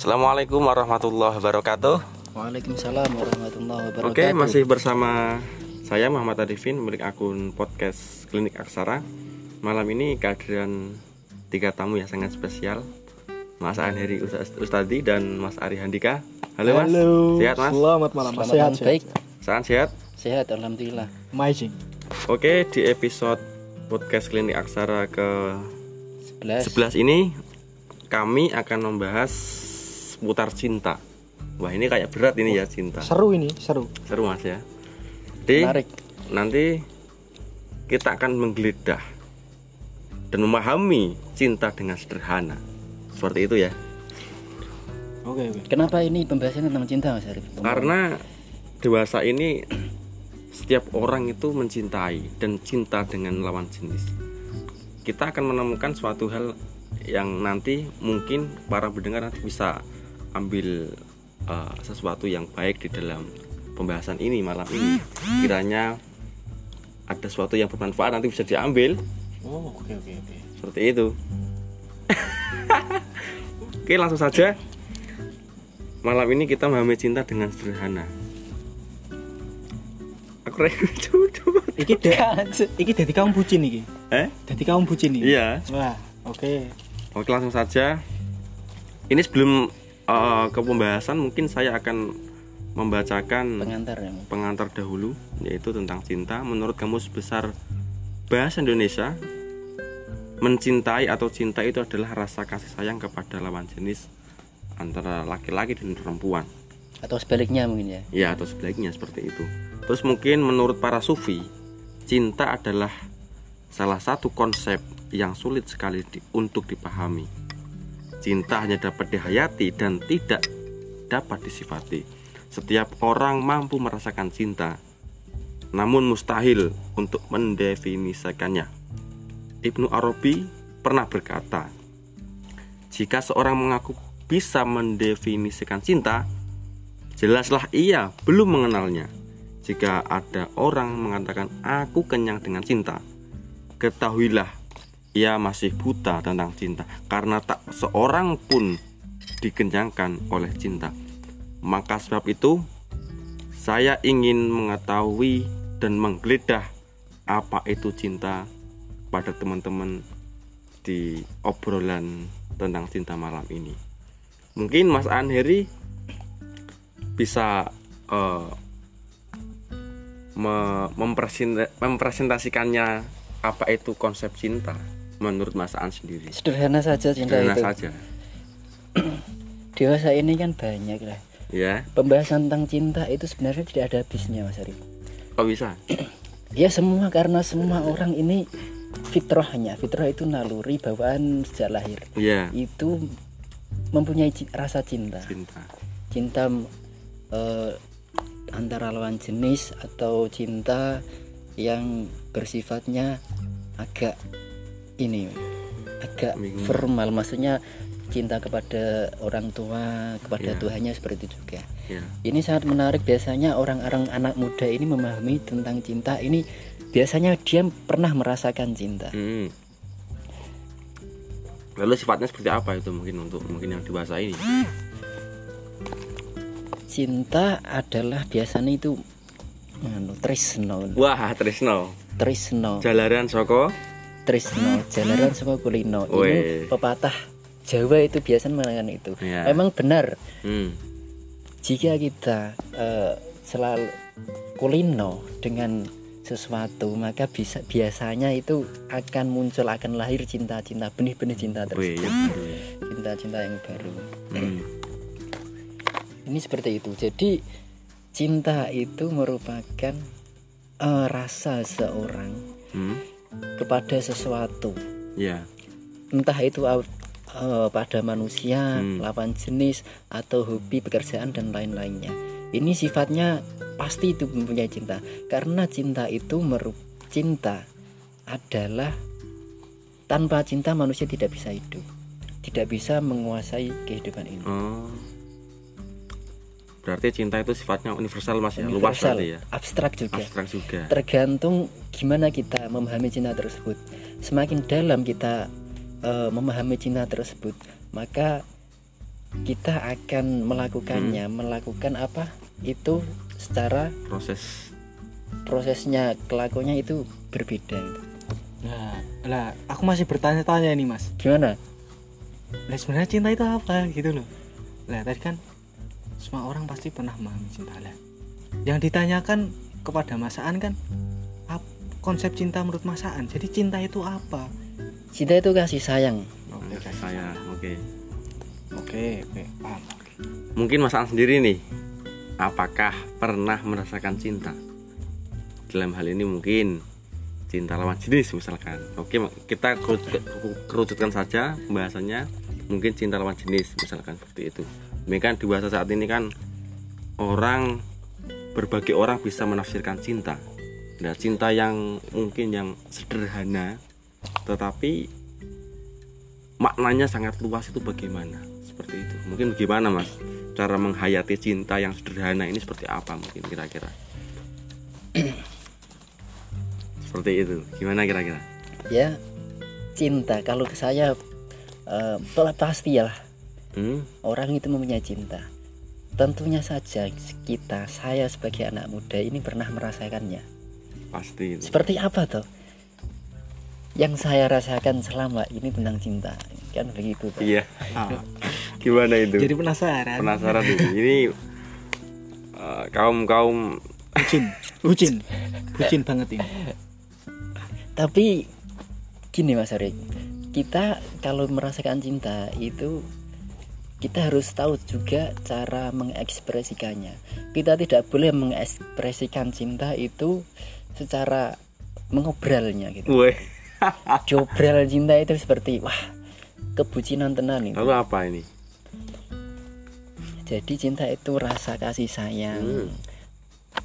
Assalamualaikum warahmatullahi wabarakatuh. Waalaikumsalam warahmatullahi wabarakatuh. Oke, masih bersama saya Muhammad Arifin milik akun podcast Klinik Aksara. Malam ini kehadiran tiga tamu yang sangat spesial. Mas Anheri Ustadi dan Mas Ari Handika. Halo, Mas. Sehat, Mas? Selamat malam. Selamat sehat, malam, sehat. baik. Sehat, sehat. Sehat alhamdulillah. Amazing. Oke, di episode podcast Klinik Aksara ke 11. 11 ini kami akan membahas seputar cinta. Wah, ini kayak berat ini ya cinta. Seru ini, seru. Seru Mas ya. Jadi Menarik. nanti kita akan menggeledah dan memahami cinta dengan sederhana. Seperti itu ya. Oke, oke. Kenapa ini pembahasan tentang cinta Mas Arif? Karena dewasa ini setiap orang itu mencintai dan cinta dengan lawan jenis. Kita akan menemukan suatu hal yang nanti mungkin para pendengar nanti bisa ambil uh, sesuatu yang baik di dalam pembahasan ini malam ini. Kiranya ada sesuatu yang bermanfaat nanti bisa diambil Oh, oke, oke, oke. seperti itu. Oke, langsung saja. Malam ini kita memahami cinta dengan sederhana. Aku coba. Iki dek, iki dari kaum bucin iki. Eh? Dari kaum bucin iki. Iya. Wah, oke. Oke, langsung saja. Ini sebelum uh, ke pembahasan mungkin saya akan membacakan pengantar ya. pengantar dahulu yaitu tentang cinta menurut kamus besar bahasa Indonesia mencintai atau cinta itu adalah rasa kasih sayang kepada lawan jenis antara laki-laki dan perempuan Atau sebaliknya mungkin ya. ya atau sebaliknya seperti itu terus mungkin menurut para sufi cinta adalah salah satu konsep yang sulit sekali di- untuk dipahami cinta hanya dapat dihayati dan tidak dapat disifati setiap orang mampu merasakan cinta namun mustahil untuk mendefinisikannya Ibnu Arabi pernah berkata jika seorang mengaku bisa mendefinisikan cinta Jelaslah ia belum mengenalnya. Jika ada orang mengatakan aku kenyang dengan cinta, ketahuilah ia masih buta tentang cinta karena tak seorang pun dikenyangkan oleh cinta. Maka sebab itu saya ingin mengetahui dan menggeledah apa itu cinta pada teman-teman di obrolan tentang cinta malam ini. Mungkin Mas Anheri bisa mempresenta- mempresentasikannya apa itu konsep cinta menurut Mas An sendiri. Sederhana saja cinta Sederhana itu. saja, Dewasa ini kan banyak lah. ya. Pembahasan tentang cinta itu sebenarnya tidak ada habisnya Mas Arif. Kok bisa? Ya semua karena semua orang ini fitrahnya. Fitrah itu naluri bawaan sejak lahir. Iya, Itu mempunyai rasa cinta. cinta. cinta eh, antara lawan jenis atau cinta yang bersifatnya agak ini agak Bingung. formal maksudnya cinta kepada orang tua kepada Ya. Tuhannya seperti itu juga Ya. ini sangat menarik biasanya orang-orang anak muda ini memahami tentang cinta ini biasanya dia pernah merasakan cinta Hmm. Lalu sifatnya seperti apa itu mungkin untuk mungkin yang dewasa ini? cinta adalah biasanya itu anu, trisno Wah, Trisno. trisno Jalaran Soko. Trisno jalaran sama kulino ini pepatah Jawa itu biasa mengatakan itu Ya. memang benar Hmm. jika kita eh, selalu kulino dengan sesuatu maka bisa biasanya itu akan muncul akan lahir cinta-cinta benih-benih cinta Wih, tersebut yang baru ya. cinta-cinta yang baru Hmm. ini seperti itu jadi cinta itu merupakan eh, rasa seorang Hmm. Kepada sesuatu Ya. entah itu uh, pada manusia, Hmm. lawan jenis atau hobi pekerjaan dan lain-lainnya. Ini sifatnya pasti itu mempunyai cinta karena cinta itu merup cinta adalah tanpa cinta manusia tidak bisa hidup, tidak bisa menguasai kehidupan ini. Oh. Berarti cinta itu sifatnya universal Mas ya, luas berarti ya. abstrak juga. Abstrak juga. Tergantung gimana kita memahami cinta tersebut. Semakin dalam kita eh, memahami cinta tersebut, maka kita akan melakukannya Hmm. melakukan apa itu secara proses prosesnya kelakuannya itu berbeda gitu. Nah, lah aku masih bertanya-tanya nih mas. gimana Lah sebenarnya cinta itu apa gitu loh. Lah tadi kan semua orang pasti pernah memahami cinta lah. Yang ditanyakan kepada Masaan kan konsep cinta menurut Masaan. Jadi cinta itu apa? cinta itu kasih sayang Oke, kasih saya oke Oke, oke, paham. mungkin Mas An sendiri nih apakah pernah merasakan cinta dalam hal ini mungkin cinta lawan jenis misalkan oke kita kerucut- kerucutkan saja pembahasannya mungkin cinta lawan jenis misalkan seperti itu ini kan di bahasa saat ini kan orang berbagai orang bisa menafsirkan cinta. Nah cinta yang mungkin yang sederhana tetapi maknanya sangat luas itu bagaimana? Seperti itu. Mungkin bagaimana mas? Cara menghayati cinta yang sederhana ini seperti apa mungkin kira-kira? Seperti itu. Gimana kira-kira? Ya cinta. Kalau saya eh, pasti ya hmm? orang itu mempunyai cinta. Tentunya saja kita saya sebagai anak muda ini pernah merasakannya. Pasti itu. Seperti apa toh? Yang saya rasakan selama ini tentang cinta kan begitu toh. iya. Ah, gimana itu? Jadi penasaran. penasaran ini ini eh, kaum kaum Bucin, bucin, bucin banget ini. tapi gini mas Arik. Kita kalau merasakan cinta itu kita harus tahu juga cara mengekspresikannya. Kita tidak boleh mengekspresikan cinta itu secara mengobralnya gitu. Weh. Jobral cinta itu seperti wah kebucinan tenan itu. Lalu apa ini? Jadi cinta itu rasa kasih sayang. Hmm.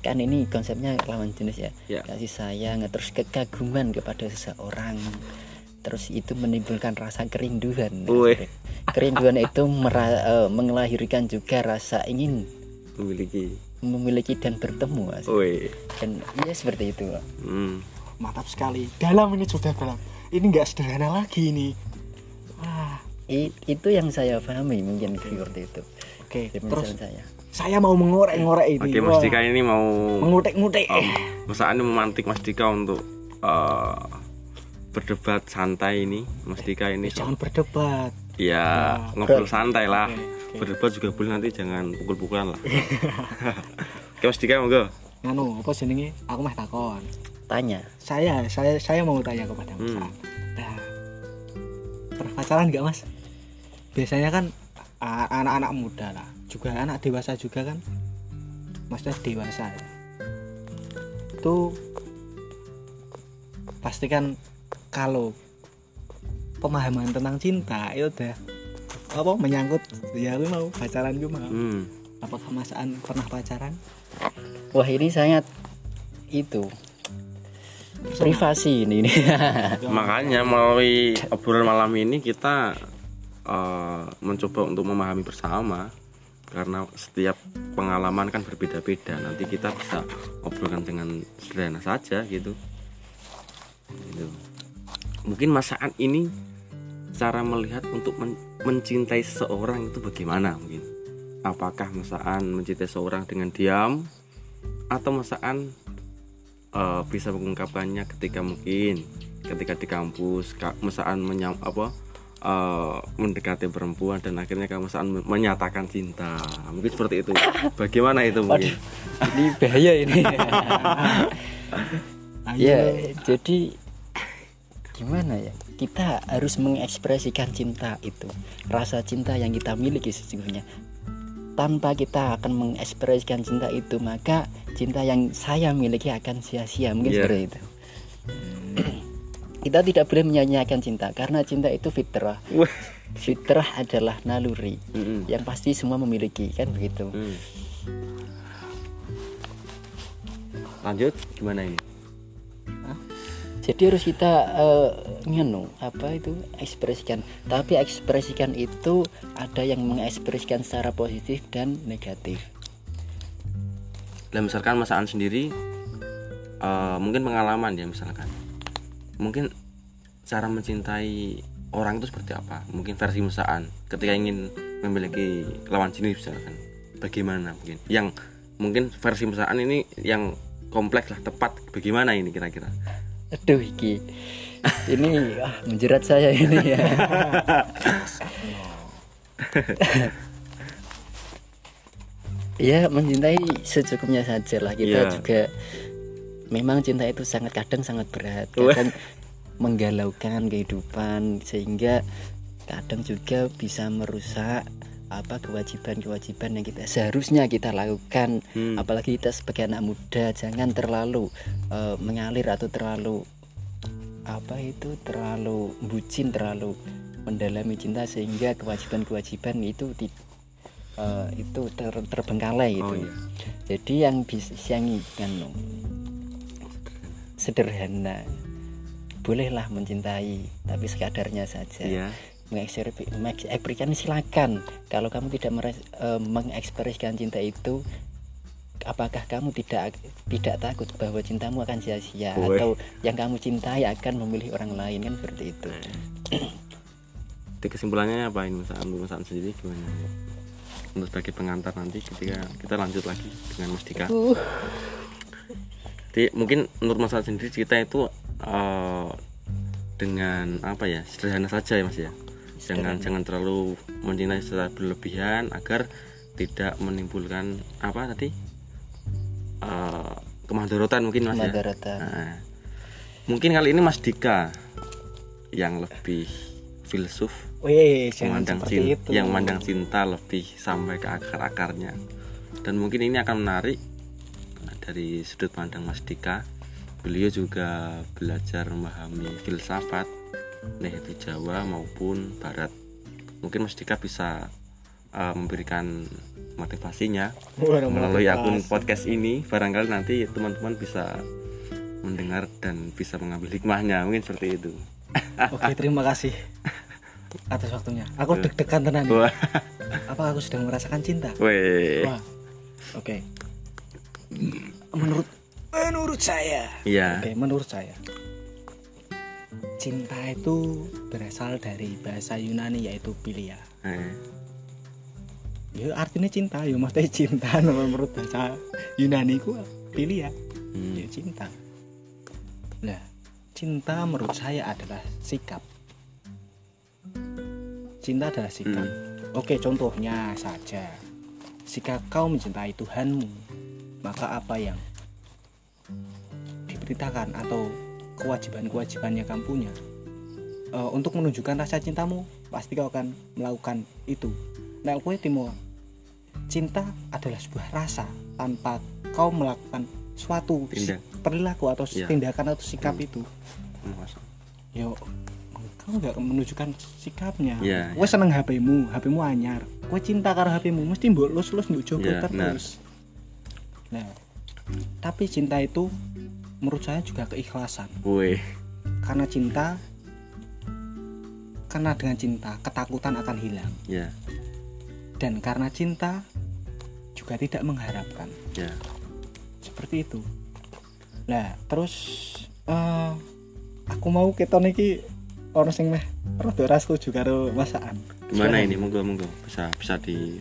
kan ini konsepnya lawan jenis ya. Ya. kasih sayang terus kekaguman kepada seseorang terus itu menimbulkan rasa kerinduan Weh. kerinduan itu mera- eh, melahirkan juga rasa ingin memiliki memiliki dan bertemu weh dan ya seperti itu hmm. Mantap sekali. Dalam ini sudah dalam. Ini nggak sederhana lagi ini. Wah, I- itu yang saya pahami mungkin seperti itu oke. dari Terus saya saya mau mengorek-ngorek ini. oke Mas Dika ini mau Mengutek-ngutek. um, Mas Anu memantik Mas Dika untuk eh, berdebat santai ini Mas Dika ini Eh, jangan berdebat. ya Nah, ngobrol santai lah Oke, oke. berdebat juga boleh nanti jangan pukul-pukulan lah oke Mas Dika monggo Nganu, apa jenenge? Aku mah takon. tanya Saya, saya, saya mau tanya kepada Mas. Hmm. Nah, pernah pacaran nggak Mas? Biasanya kan anak-anak muda lah, juga anak dewasa juga kan. Maksudnya dewasa ya. Itu pasti kan kalau pemahaman tentang cinta itu udah apa menyangkut ya aku mau pacaran gue mau hmm. apakah Mas An pernah pacaran wah ini sangat itu privasi ini, ini. makanya melalui obrolan malam ini kita eh, mencoba untuk memahami bersama karena setiap pengalaman kan berbeda-beda nanti kita bisa obrolkan dengan sederhana saja Gitu. Mungkin masaan ini cara melihat untuk men- mencintai seseorang itu bagaimana mungkin? Apakah masaan mencintai seseorang dengan diam? Atau masaan eh, bisa mengungkapkannya ketika mungkin ketika di kampus Kak Mesaan menyam apa eh, mendekati perempuan dan akhirnya kamu men- menyatakan cinta. Mungkin seperti itu. Bagaimana itu mungkin? Ini bahaya ini. Ya jadi gimana ya? Kita harus mengekspresikan cinta itu. Rasa cinta yang kita miliki sesungguhnya. Tanpa kita akan mengekspresikan cinta itu maka cinta yang saya miliki akan sia-sia. Mungkin Iya. seperti itu. Kita tidak boleh menyanyiakan cinta karena cinta itu fitrah. Fitrah adalah naluri Mm-mm. yang pasti semua memiliki kan begitu? Hmm. lanjut gimana ini jadi harus kita eh, ngenu apa itu ekspresikan. Tapi ekspresikan itu ada yang mengekspresikan secara positif dan negatif. Dan misalkan Mas Aan sendiri eh, mungkin pengalaman ya misalkan. Mungkin cara mencintai orang itu seperti apa? Mungkin versi Mas Aan ketika ingin memiliki lawan jenis misalkan. Bagaimana mungkin? Yang mungkin versi mesaan ini yang kompleks lah tepat. Bagaimana ini kira-kira aduh iki. Ini ah, menjerat saya ini ya. Ya mencintai secukupnya saja lah. Kita Iya. juga memang cinta itu sangat kadang sangat berat. Kadang menggalaukan kehidupan sehingga kadang juga bisa merusak apa kewajiban-kewajiban yang kita seharusnya kita lakukan. Hmm. apalagi kita sebagai anak muda jangan terlalu eh, mengalir atau terlalu apa itu terlalu bucin terlalu mendalami cinta sehingga kewajiban-kewajiban itu ti- eh, itu ter- terbengkalai oh itu iya. Jadi yang bisa yang anu, sederhana bolehlah mencintai tapi sekadarnya saja. Mengekspresi mengekspresikan silakan. Kalau kamu tidak meres- eh, mengekspresikan cinta itu apakah kamu tidak tidak takut bahwa cintamu akan sia-sia? Atau yang kamu cintai akan memilih orang lain kan seperti itu. Jadi kesimpulannya apa ini An sendiri gimana? Untuk sebagai pengantar nanti ketika kita lanjut lagi dengan Mas Dika. Uh, Jadi mungkin menurut Mas sendiri kita itu eh, dengan apa ya sederhana saja ya Mas ya jangan jangan terlalu mencintai secara berlebihan agar tidak menimbulkan apa tadi? Kemadaratan mungkin Mas ya. Nah, mungkin kali ini Mas Dika yang lebih filsuf Wih, jangan memandang seperti cinta, itu. yang memandang cinta lebih sampai ke akar-akarnya. Dan mungkin ini akan menarik nah, dari sudut pandang Mas Dika. Beliau juga belajar memahami filsafat baik itu Jawa maupun Barat mungkin Mas Dika bisa eh, memberikan motivasinya Waduh, melalui motivasi. akun podcast ini barangkali nanti teman-teman bisa mendengar dan bisa mengambil hikmahnya mungkin seperti itu Oke, terima kasih atas waktunya. Aku Iya. deg-degan tenan. wah Apa aku sedang merasakan cinta? weh Wah. Oke. Menurut menurut saya. iya Oke, menurut saya cinta itu berasal dari bahasa Yunani yaitu philia. Eh, Ya artinya cinta, ya maksudnya cinta menurut bahasa Yunani ku philia, hmm, ya cinta. Nah, cinta menurut saya adalah sikap. Cinta adalah sikap. Oke, contohnya saja. Jika kau mencintai Tuhanmu, maka apa yang diberitakan atau kewajiban-kewajiban yang kamu punya eh, untuk menunjukkan rasa cintamu, pasti kau akan melakukan itu. Nah, kue timo cinta adalah sebuah rasa tanpa kau melakukan suatu Tindak. perilaku atau Ya. tindakan atau sikap Hmm. itu. masa. Yo, kau nggak menunjukkan sikapnya. Ya, Kue seneng HP-mu, HP-mu anyar. Kue cinta karo HP-mu, mesti mbok mbok jogo Ya, terus. Nah, tapi cinta itu menurut saya juga keikhlasan. Weh, Karena cinta karena dengan cinta ketakutan akan hilang ya, dan karena cinta juga tidak mengharapkan. ya, Seperti itu. Nah, terus eh aku mau keton iki orang sing meh rada ora setuju karo masakan. gimana Soalnya- ini? Monggo, monggo, bisa, bisa di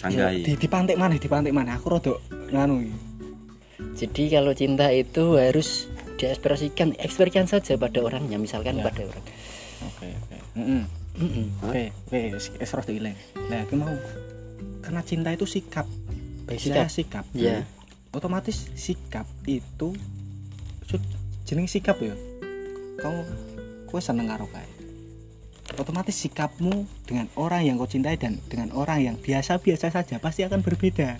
Ya, sanggai. di dipantik mana dipantik mana aku rada nganu iki. Jadi kalau cinta itu harus diekspresikan ekspresikan saja pada orangnya misalkan Ya. pada orang. Oke oke. Oke oke rada ileng nah aku mau. Karena cinta itu sikap. Sikap. saya sikap. Ya. otomatis sikap itu jeneng sikap ya. Kamu kue seneng karo kae. Otomatis sikapmu dengan orang yang kau cintai dan dengan orang yang biasa-biasa saja pasti akan berbeda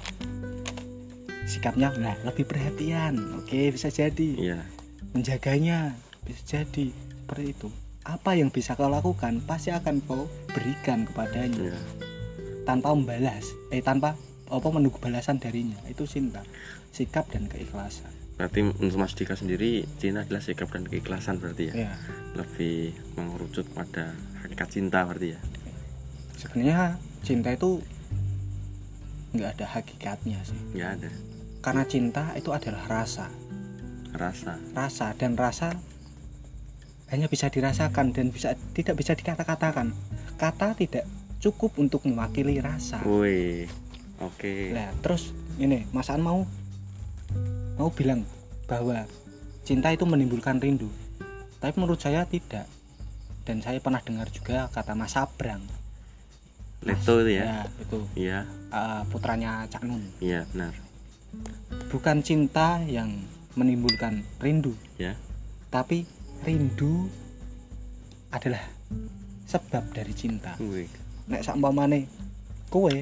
sikapnya nah lebih perhatian. Oke bisa jadi. Iya, menjaganya bisa jadi. Seperti itu. Apa yang bisa kau lakukan pasti akan kau berikan kepadanya. Iya. tanpa membalas eh tanpa apa menunggu balasan darinya. Itu cinta sikap dan keikhlasan. Berarti untuk Mas Dika sendiri cinta adalah sikap dan keikhlasan berarti ya. ya Lebih mengerucut pada hakikat cinta berarti ya. sebenarnya cinta itu nggak ada hakikatnya sih. Ya ada karena cinta itu adalah rasa rasa. rasa dan rasa hanya bisa dirasakan dan bisa tidak bisa dikata-katakan kata tidak cukup untuk mewakili rasa woi oke Nah, terus ini Mas An mau mau bilang bahwa cinta itu menimbulkan rindu. Tapi menurut saya tidak. Dan saya pernah dengar juga kata Mas Sabrang. Leto itu ya Ya, itu iya uh, putranya Cak Nun. iya benar Bukan cinta yang menimbulkan rindu, ya. tapi rindu adalah sebab dari cinta. woi nek sak umpamane kowe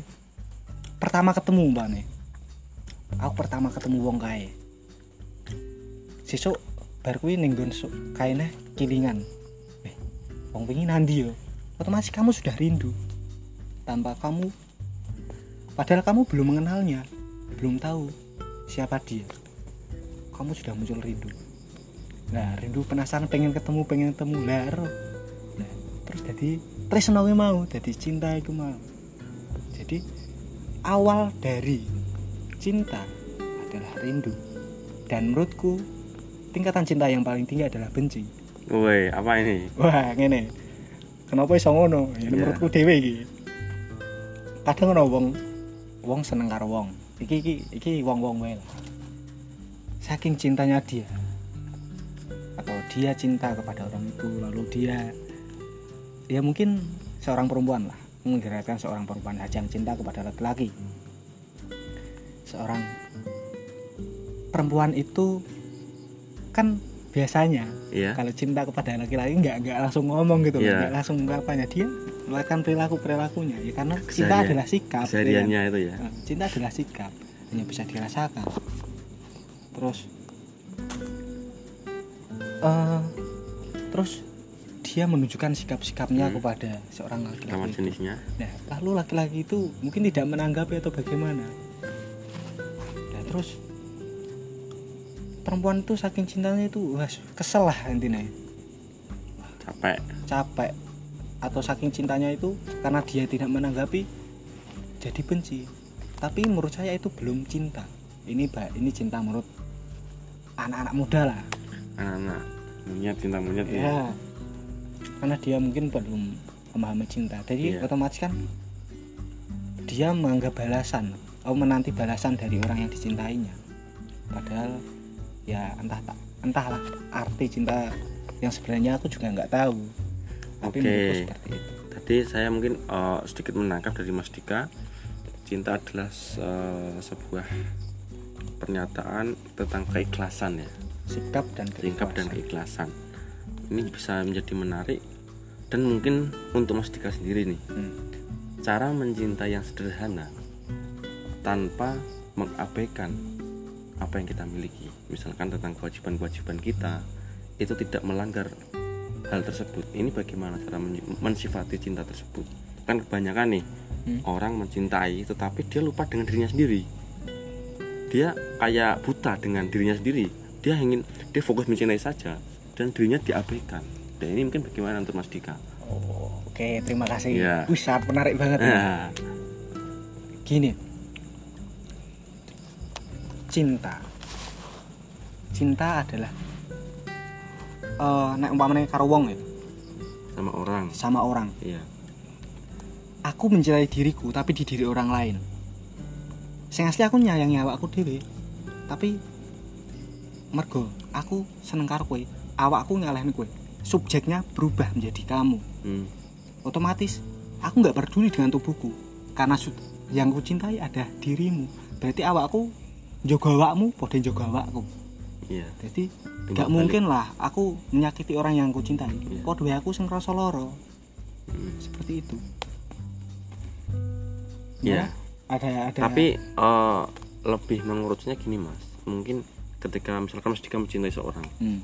pertama ketemu umpamane aku pertama ketemu wong kae. Sesuk bar kuwi ning nggon kaene kilingan. Eh wong wingi nandi yo? Otomatis kamu sudah rindu tanpa kamu padahal kamu belum mengenalnya belum tahu siapa dia. Kamu sudah muncul rindu. Nah rindu penasaran pengen ketemu pengen ketemu. Lah ero. nah terus jadi tresno mau jadi cinta itu mau. Jadi awal dari cinta adalah rindu. Dan menurutku tingkatan cinta yang paling tinggi adalah benci. Woi apa ini? Wah ngene. Kenapa iso ngono? Ya Iya. menurutku dhewe iki. Kadang ono wong wong seneng karo wong iki iki iki wong-wong wae lah saking cintanya dia atau dia cinta kepada orang itu lalu dia ya mungkin seorang perempuan lah mengibaratkan seorang perempuan saja yang cinta kepada laki-laki seorang perempuan itu kan biasanya iya. kalau cinta kepada laki-laki nggak nggak langsung ngomong gitu Iya. nggak langsung apanya dia melakukan perilaku perilakunya ya karena cinta Keseharian- adalah sikap ya kan? kesehariannya itu ya. Nah, cinta adalah sikap hanya bisa dirasakan. Terus eh terus dia menunjukkan sikap-sikapnya Hmm. kepada seorang laki-laki jenisnya. Nah, lalu laki-laki itu mungkin tidak menanggapi atau bagaimana. Nah, terus perempuan itu saking cintanya itu wah, kesel lah intinya. Capek. Capek atau saking cintanya itu karena dia tidak menanggapi jadi benci. Tapi menurut saya itu belum cinta. Ini mbak ini cinta menurut anak-anak muda lah. Anak-anak monyet cinta monyet ya. Ya karena dia mungkin belum memahami cinta. Jadi Iya. otomatis kan dia menganggap balasan atau menanti balasan dari orang yang dicintainya. Padahal ya entah tak entahlah arti cinta yang sebenarnya aku juga nggak tahu tapi Oke. seperti itu. Tadi saya mungkin eh, sedikit menangkap dari Mas Dika. Cinta adalah se- sebuah pernyataan tentang keikhlasan ya. Sikap dan sikap dan keikhlasan. keikhlasan. Ini bisa menjadi menarik dan mungkin untuk Mas Dika sendiri nih. Hmm. cara mencintai yang sederhana tanpa mengabaikan apa yang kita miliki. Misalkan tentang kewajiban-kewajiban kita itu tidak melanggar hal tersebut. Ini bagaimana cara men- mensifati cinta tersebut? Kan kebanyakan nih Hmm. orang mencintai tetapi dia lupa dengan dirinya sendiri. Dia kayak buta dengan dirinya sendiri. Dia ingin dia fokus mencintai saja dan dirinya diabaikan. Dan ini mungkin bagaimana untuk Mas Dika? Oh, oke terima kasih. Iya. Wih, sangat menarik banget nah, gini. Cinta. Cinta adalah eh nek umpamanya karo wong ya. Sama orang. Sama orang. Iya. Aku mencintai diriku tapi di diri orang lain. Sing asli aku nyayangi awakku dhewe tapi mergo aku seneng karo kowe. Awakku nyalahin kowe. Subjeknya berubah menjadi kamu. Hmm. otomatis aku nggak peduli dengan tubuhku. Karena yang ku cintai ada dirimu. Berarti awakku jaga awakmu padha jaga awakku iya. Jadi nggak mungkin lah aku menyakiti orang yang ku cintai. Iya. padha wae aku sing ngrasa lara. Hmm. seperti itu. Iya. Ya, ada ada. Tapi eh, lebih mengurutnya gini mas. Mungkin ketika misalkan Mas Dika mencintai seorang Hmm,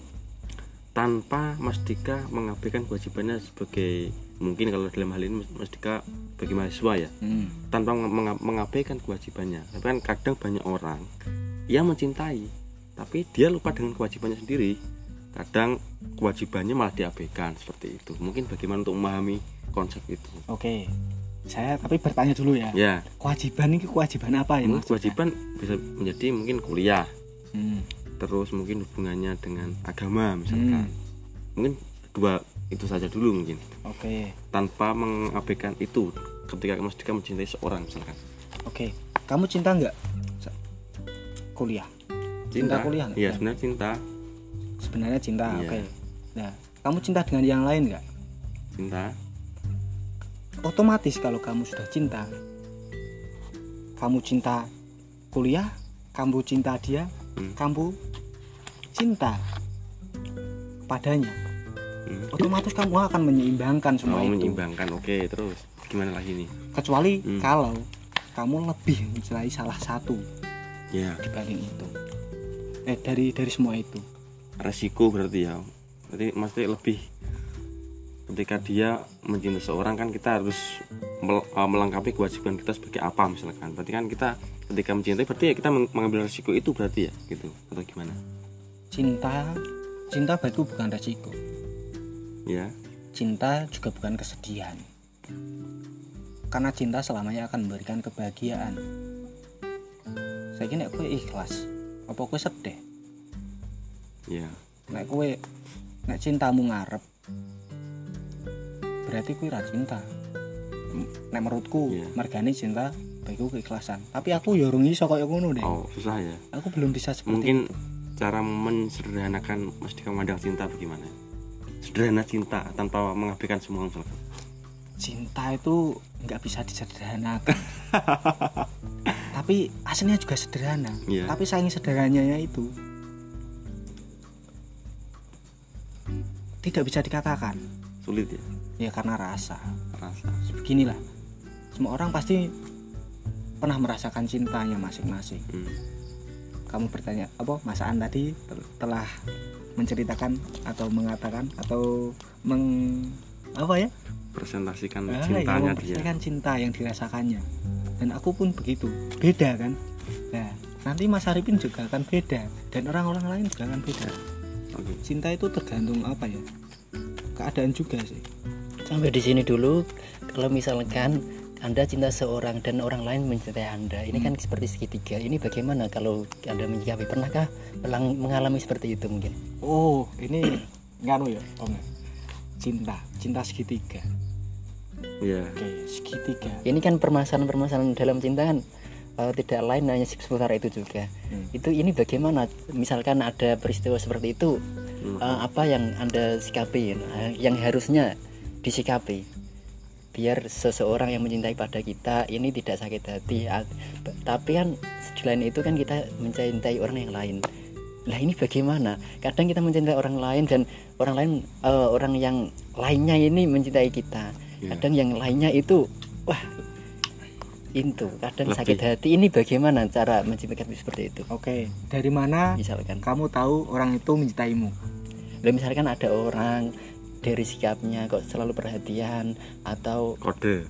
tanpa Mas Dika mengabaikan kewajibannya sebagai mungkin kalau dalam hal ini Mas Dika bagi mahasiswa ya hmm, tanpa menga- mengabaikan kewajibannya. Tapi kan kadang banyak orang yang mencintai tapi dia lupa dengan kewajibannya sendiri. Kadang kewajibannya malah diabaikan seperti itu. Mungkin bagaimana untuk memahami konsep itu. Oke. Saya tapi bertanya dulu ya. Ya. Kewajiban ini kewajiban apa ya mungkin Mas? kewajiban bisa menjadi mungkin kuliah. Hmm, terus mungkin hubungannya dengan agama misalkan. Mungkin dua itu saja dulu mungkin. Oke. Tanpa mengabaikan itu ketika Mas Dika mencintai seorang misalkan. Oke. Kamu cinta nggak? Kuliah Cinta kuliah iya Ya. sebenarnya cinta sebenarnya cinta Iya. oke nah kamu cinta dengan yang lain nggak cinta otomatis kalau kamu sudah cinta kamu cinta kuliah kamu cinta dia Hmm. kamu cinta padanya hmm. otomatis kamu akan menyeimbangkan semua mau itu menyeimbangkan oke terus gimana lagi nih kecuali Hmm. kalau kamu lebih mencintai salah satu ya dibanding itu eh dari dari semua itu. Resiko berarti ya. Berarti maksudnya lebih ketika dia mencintai seorang kan kita harus uh, melengkapi kewajiban kita sebagai apa misalkan. Berarti kan kita ketika mencintai berarti ya kita meng- mengambil resiko itu berarti ya gitu. Atau gimana? Cinta cinta bagiku bukan resiko. Ya. Cinta juga bukan kesedihan. Karena cinta selamanya akan memberikan kebahagiaan. Saya kira gue ikhlas apa gue sedih? Ya nek gue nek cintamu ngarep berarti gue ra cinta. Nek menurutku Iya. margane cinta bagiku keikhlasan. Tapi aku ya urung iso kaya ngono deh oh susah ya? Aku belum bisa seperti mungkin cara mensederhanakan Dika memandang cinta bagaimana? Sederhana cinta tanpa mengabaikan semua misalkan cinta itu nggak bisa disederhanakan. Tapi aslinya juga sederhana. Iya. tapi saking sederhananya itu tidak bisa dikatakan. Sulit ya? Ya karena rasa. Rasa. Beginilah. Semua orang pasti pernah merasakan cintanya masing-masing. Hmm. kamu bertanya apa masaan tadi tel- telah menceritakan atau mengatakan atau meng apa ya presentasikan Ah, ya, cintanya dia. mempercayakan cinta yang dirasakannya. Dan aku pun begitu. Beda kan? Nah nanti Mas Arifin juga akan beda. Dan orang-orang lain juga akan beda. Oke. Cinta itu tergantung apa ya? Keadaan juga sih. Sampai di sini dulu. Kalau misalkan anda cinta seorang dan orang lain mencintai anda ini kan seperti segitiga. Ini bagaimana kalau anda menyikapi? Pernahkah melang- mengalami seperti itu mungkin? Oh ini nganu ya om cinta. Cinta segitiga ya oke segitiga. Ini kan permasalahan-permasalahan dalam cinta kan eh, tidak lain hanya seputar itu juga. Hmm. itu ini bagaimana? Misalkan ada peristiwa seperti itu Hmm. eh, apa yang anda sikapi eh, yang harusnya disikapi? Biar seseorang yang mencintai pada kita ini tidak sakit hati tapi kan di lain itu kan kita mencintai orang yang lain. Lah ini bagaimana? Kadang kita mencintai orang lain dan orang lain eh, orang yang lainnya ini mencintai kita Iya. kadang yang lainnya itu wah itu kadang Lebih. sakit hati. Ini bagaimana cara menciptakan seperti itu? Oke dari mana misalkan. kamu tahu orang itu mencintaimu? Lah, misalkan ada orang dari sikapnya kok selalu perhatian atau kode.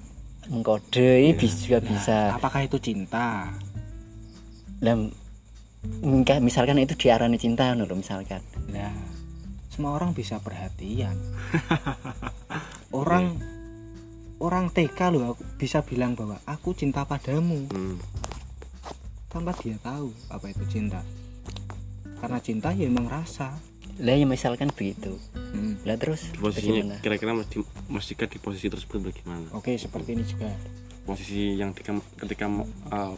mengkode ini Iya. bis- juga bisa. Apakah itu cinta? Dan misalkan itu diarani cinta loh misalkan. Nah, semua orang bisa perhatian. orang orang TK loh aku bisa bilang bahwa aku cinta padamu hmm. tanpa dia tahu apa itu cinta. Karena cinta ya emang rasa. lah ya misalkan begitu Hmm. lah terus di posisinya kira-kira mas, di, mas Dika di posisi tersebut bagaimana Oke, seperti ini juga. posisi yang dika, ketika uh,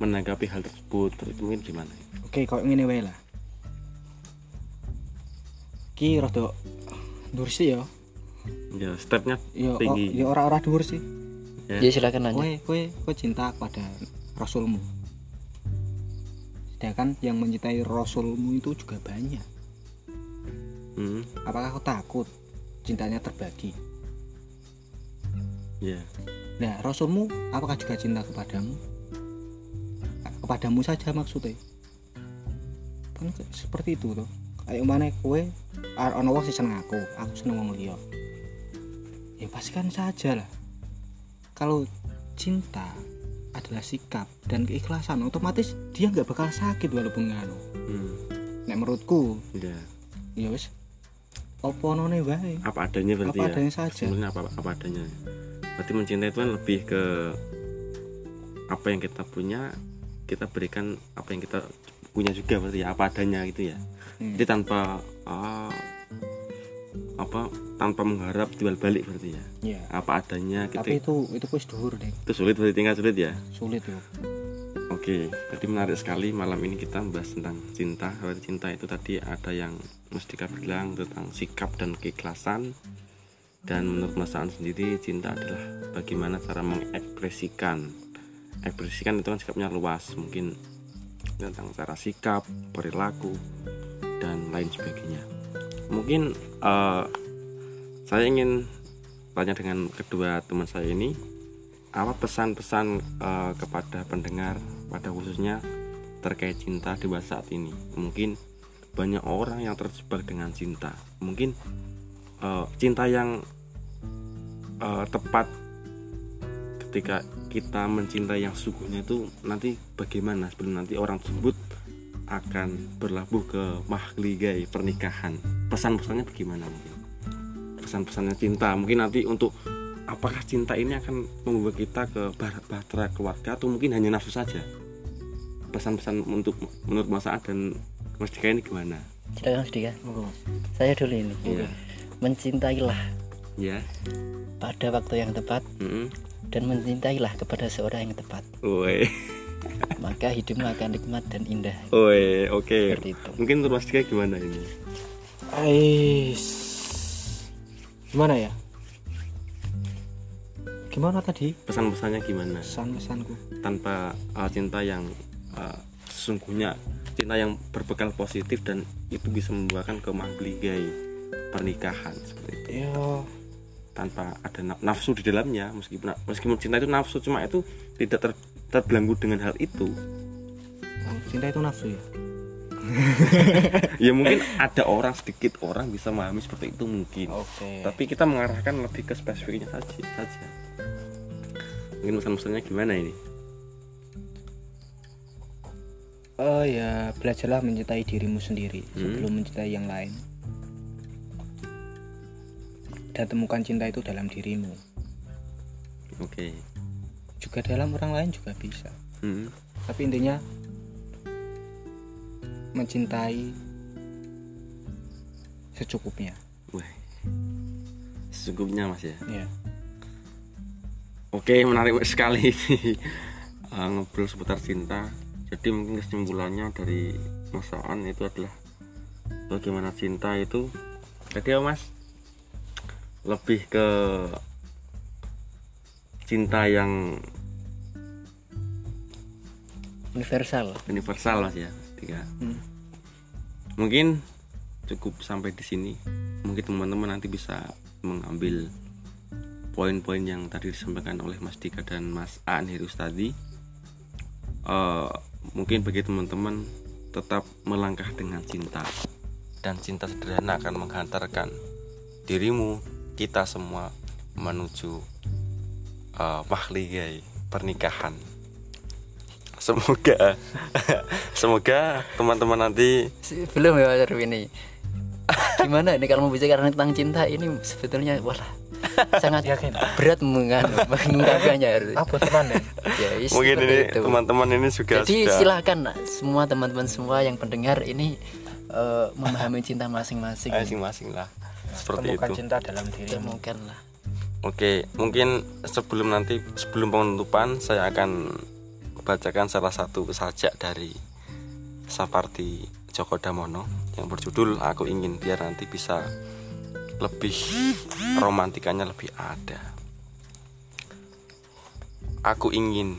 menanggapi hal tersebut itu mungkin gimana Oke, kau ngene wae lah. Ki rada sih ya. Ya stepnya Ya Tinggi. ya ora-ora dhuwur sih. Ya. ya silakan lanjut Kowe kowe kowe cinta kepada rasulmu. Sedangkan yang mencintai rasulmu itu juga banyak. hmm. Apakah kau takut cintanya terbagi? ya Nah, Rasulmu apakah juga cinta kepadamu? Kepadamu saja maksudnya. Kan seperti itu tuh. Kayak mana kue ana wong seneng aku, aku seneng wong liya. Ya pastikan saja lah. Kalau cinta adalah sikap dan keikhlasan, otomatis dia nggak bakal sakit walaupun nganu. hmm. Nek menurutku, ya ya wis. Apa none apa adanya berarti Apa ya adanya saja. sebenarnya apa apa adanya berarti mencintai itu kan lebih ke apa yang kita punya kita berikan apa yang kita punya juga berarti ya apa adanya gitu ya Hmm. jadi tanpa uh, apa tanpa mengharap timbal balik berarti ya Iya. apa adanya gitu Tapi itu itu wis dhuwur deh. itu sulit berarti tingkat sulit ya Sulit yo. Oke, tadi menarik sekali malam ini kita membahas tentang cinta. Berarti cinta itu tadi ada yang Mustika bilang tentang sikap dan keikhlasan. Dan menurut Mas Aan sendiri cinta adalah bagaimana cara mengekspresikan. Ekspresikan itu kan sikapnya luas, mungkin tentang cara sikap, perilaku, dan lain sebagainya. Mungkin eh, saya ingin tanya dengan kedua teman saya ini apa pesan-pesan eh, kepada pendengar pada khususnya terkait cinta di masa saat ini? Mungkin banyak orang yang terjebak dengan cinta. Mungkin eh, cinta yang eh, tepat ketika kita mencintai yang sungguhnya itu nanti bagaimana? Sebelum nanti orang tersebut akan berlabuh ke mahligai pernikahan. Pesan-pesannya bagaimana mungkin? Pesan-pesannya cinta. Mungkin nanti untuk apakah cinta ini akan membawa kita ke bah- bahtera keluarga atau mungkin hanya nafsu saja? Pesan-pesan untuk menurut Mas dan Mas Dika ini gimana? Silakan Mas Dika Monggo, Mas. saya dulu ini. Iya. mencintailah ya pada waktu yang tepat Mm-mm. dan mencintailah kepada seorang yang tepat. Woi, maka hidupmu akan nikmat dan indah oke. seperti itu Mungkin Mas Dika gimana ini? Ais. Gimana ya? Gimana tadi? Pesan-pesannya gimana? Pesan-pesanku. Tanpa uh, cinta yang uh, sesungguhnya cinta yang berbekal positif dan itu bisa membuahkan ke mahligai pernikahan seperti itu. Ya, tanpa ada na- nafsu di dalamnya meskipun meskipun cinta itu nafsu cuma itu tidak ter, terbelenggu dengan hal itu oh, cinta itu nafsu ya. ya mungkin ada orang sedikit orang bisa memahami seperti itu mungkin Oke. tapi kita mengarahkan lebih ke spesifiknya saja saja mungkin pesan-pesannya gimana ini Oh ya, belajarlah mencintai dirimu sendiri Hmm. sebelum mencintai yang lain. Dan temukan cinta itu dalam dirimu. oke Juga dalam orang lain juga bisa. Hmm. Tapi intinya mencintai secukupnya. Wah. secukupnya mas ya Ya. Oke, menarik sekali uh, ngobrol seputar cinta. Jadi mungkin kesimpulannya dari masaan itu adalah bagaimana cinta itu. Jadi ya mas, lebih ke cinta yang universal universal mas ya. Tiga. Hmm. Mungkin cukup sampai di sini. Mungkin teman-teman nanti bisa mengambil poin-poin yang tadi disampaikan oleh Mas Dika dan Mas Aan Hirus tadi. Eh, mungkin bagi teman-teman tetap melangkah dengan cinta dan cinta sederhana akan menghantarkan dirimu kita semua menuju eh, mahligai pernikahan. Semoga semoga teman-teman nanti belum ya Mas ini gimana ini kalau membicarakan tentang cinta ini sebetulnya wah sangat Yakin? berat mengan- mengungkapkannya harus Apa teman ya? ya mungkin ini teman-teman ini juga jadi sudah silahkan semua teman-teman semua yang pendengar ini eh, memahami cinta masing-masing masing-masing lah seperti Temukan itu cinta dalam dirimu. temukan lah oke mungkin sebelum nanti sebelum penutupan saya akan bacakan salah satu sajak dari Sapardi Djoko Damono yang berjudul Aku Ingin biar nanti bisa lebih romantikanya lebih ada Aku ingin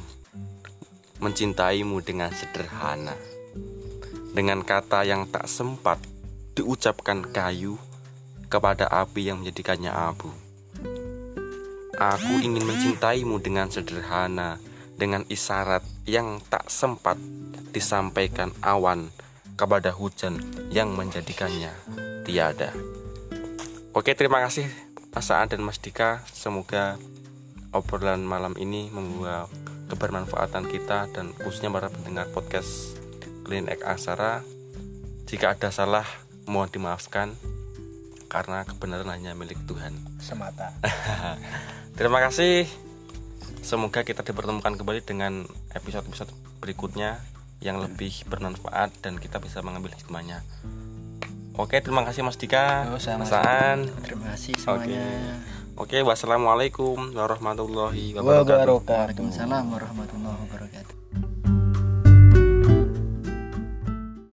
mencintaimu dengan sederhana dengan kata yang tak sempat diucapkan kayu kepada api yang menjadikannya abu. Aku ingin mencintaimu dengan sederhana, dengan isyarat yang tak sempat disampaikan awan kepada hujan yang menjadikannya tiada. Oke, terima kasih Mas Aan dan Mas Dika. Semoga obrolan malam ini membawa kebermanfaatan kita dan khususnya para pendengar podcast Clean Egg Aksara. Jika ada salah, mohon dimaafkan karena kebenaran hanya milik Tuhan. Semata. Terima kasih. Semoga kita dipertemukan kembali dengan episode-episode berikutnya yang lebih bermanfaat dan kita bisa mengambil hikmahnya. Oke, terima kasih Mas Dika, Oh, sama. Mas Aan. terima kasih semuanya Oke, wassalamualaikum warahmatullahi. Wabarakatuh. Waalaikumsalam warahmatullahi wabarakatuh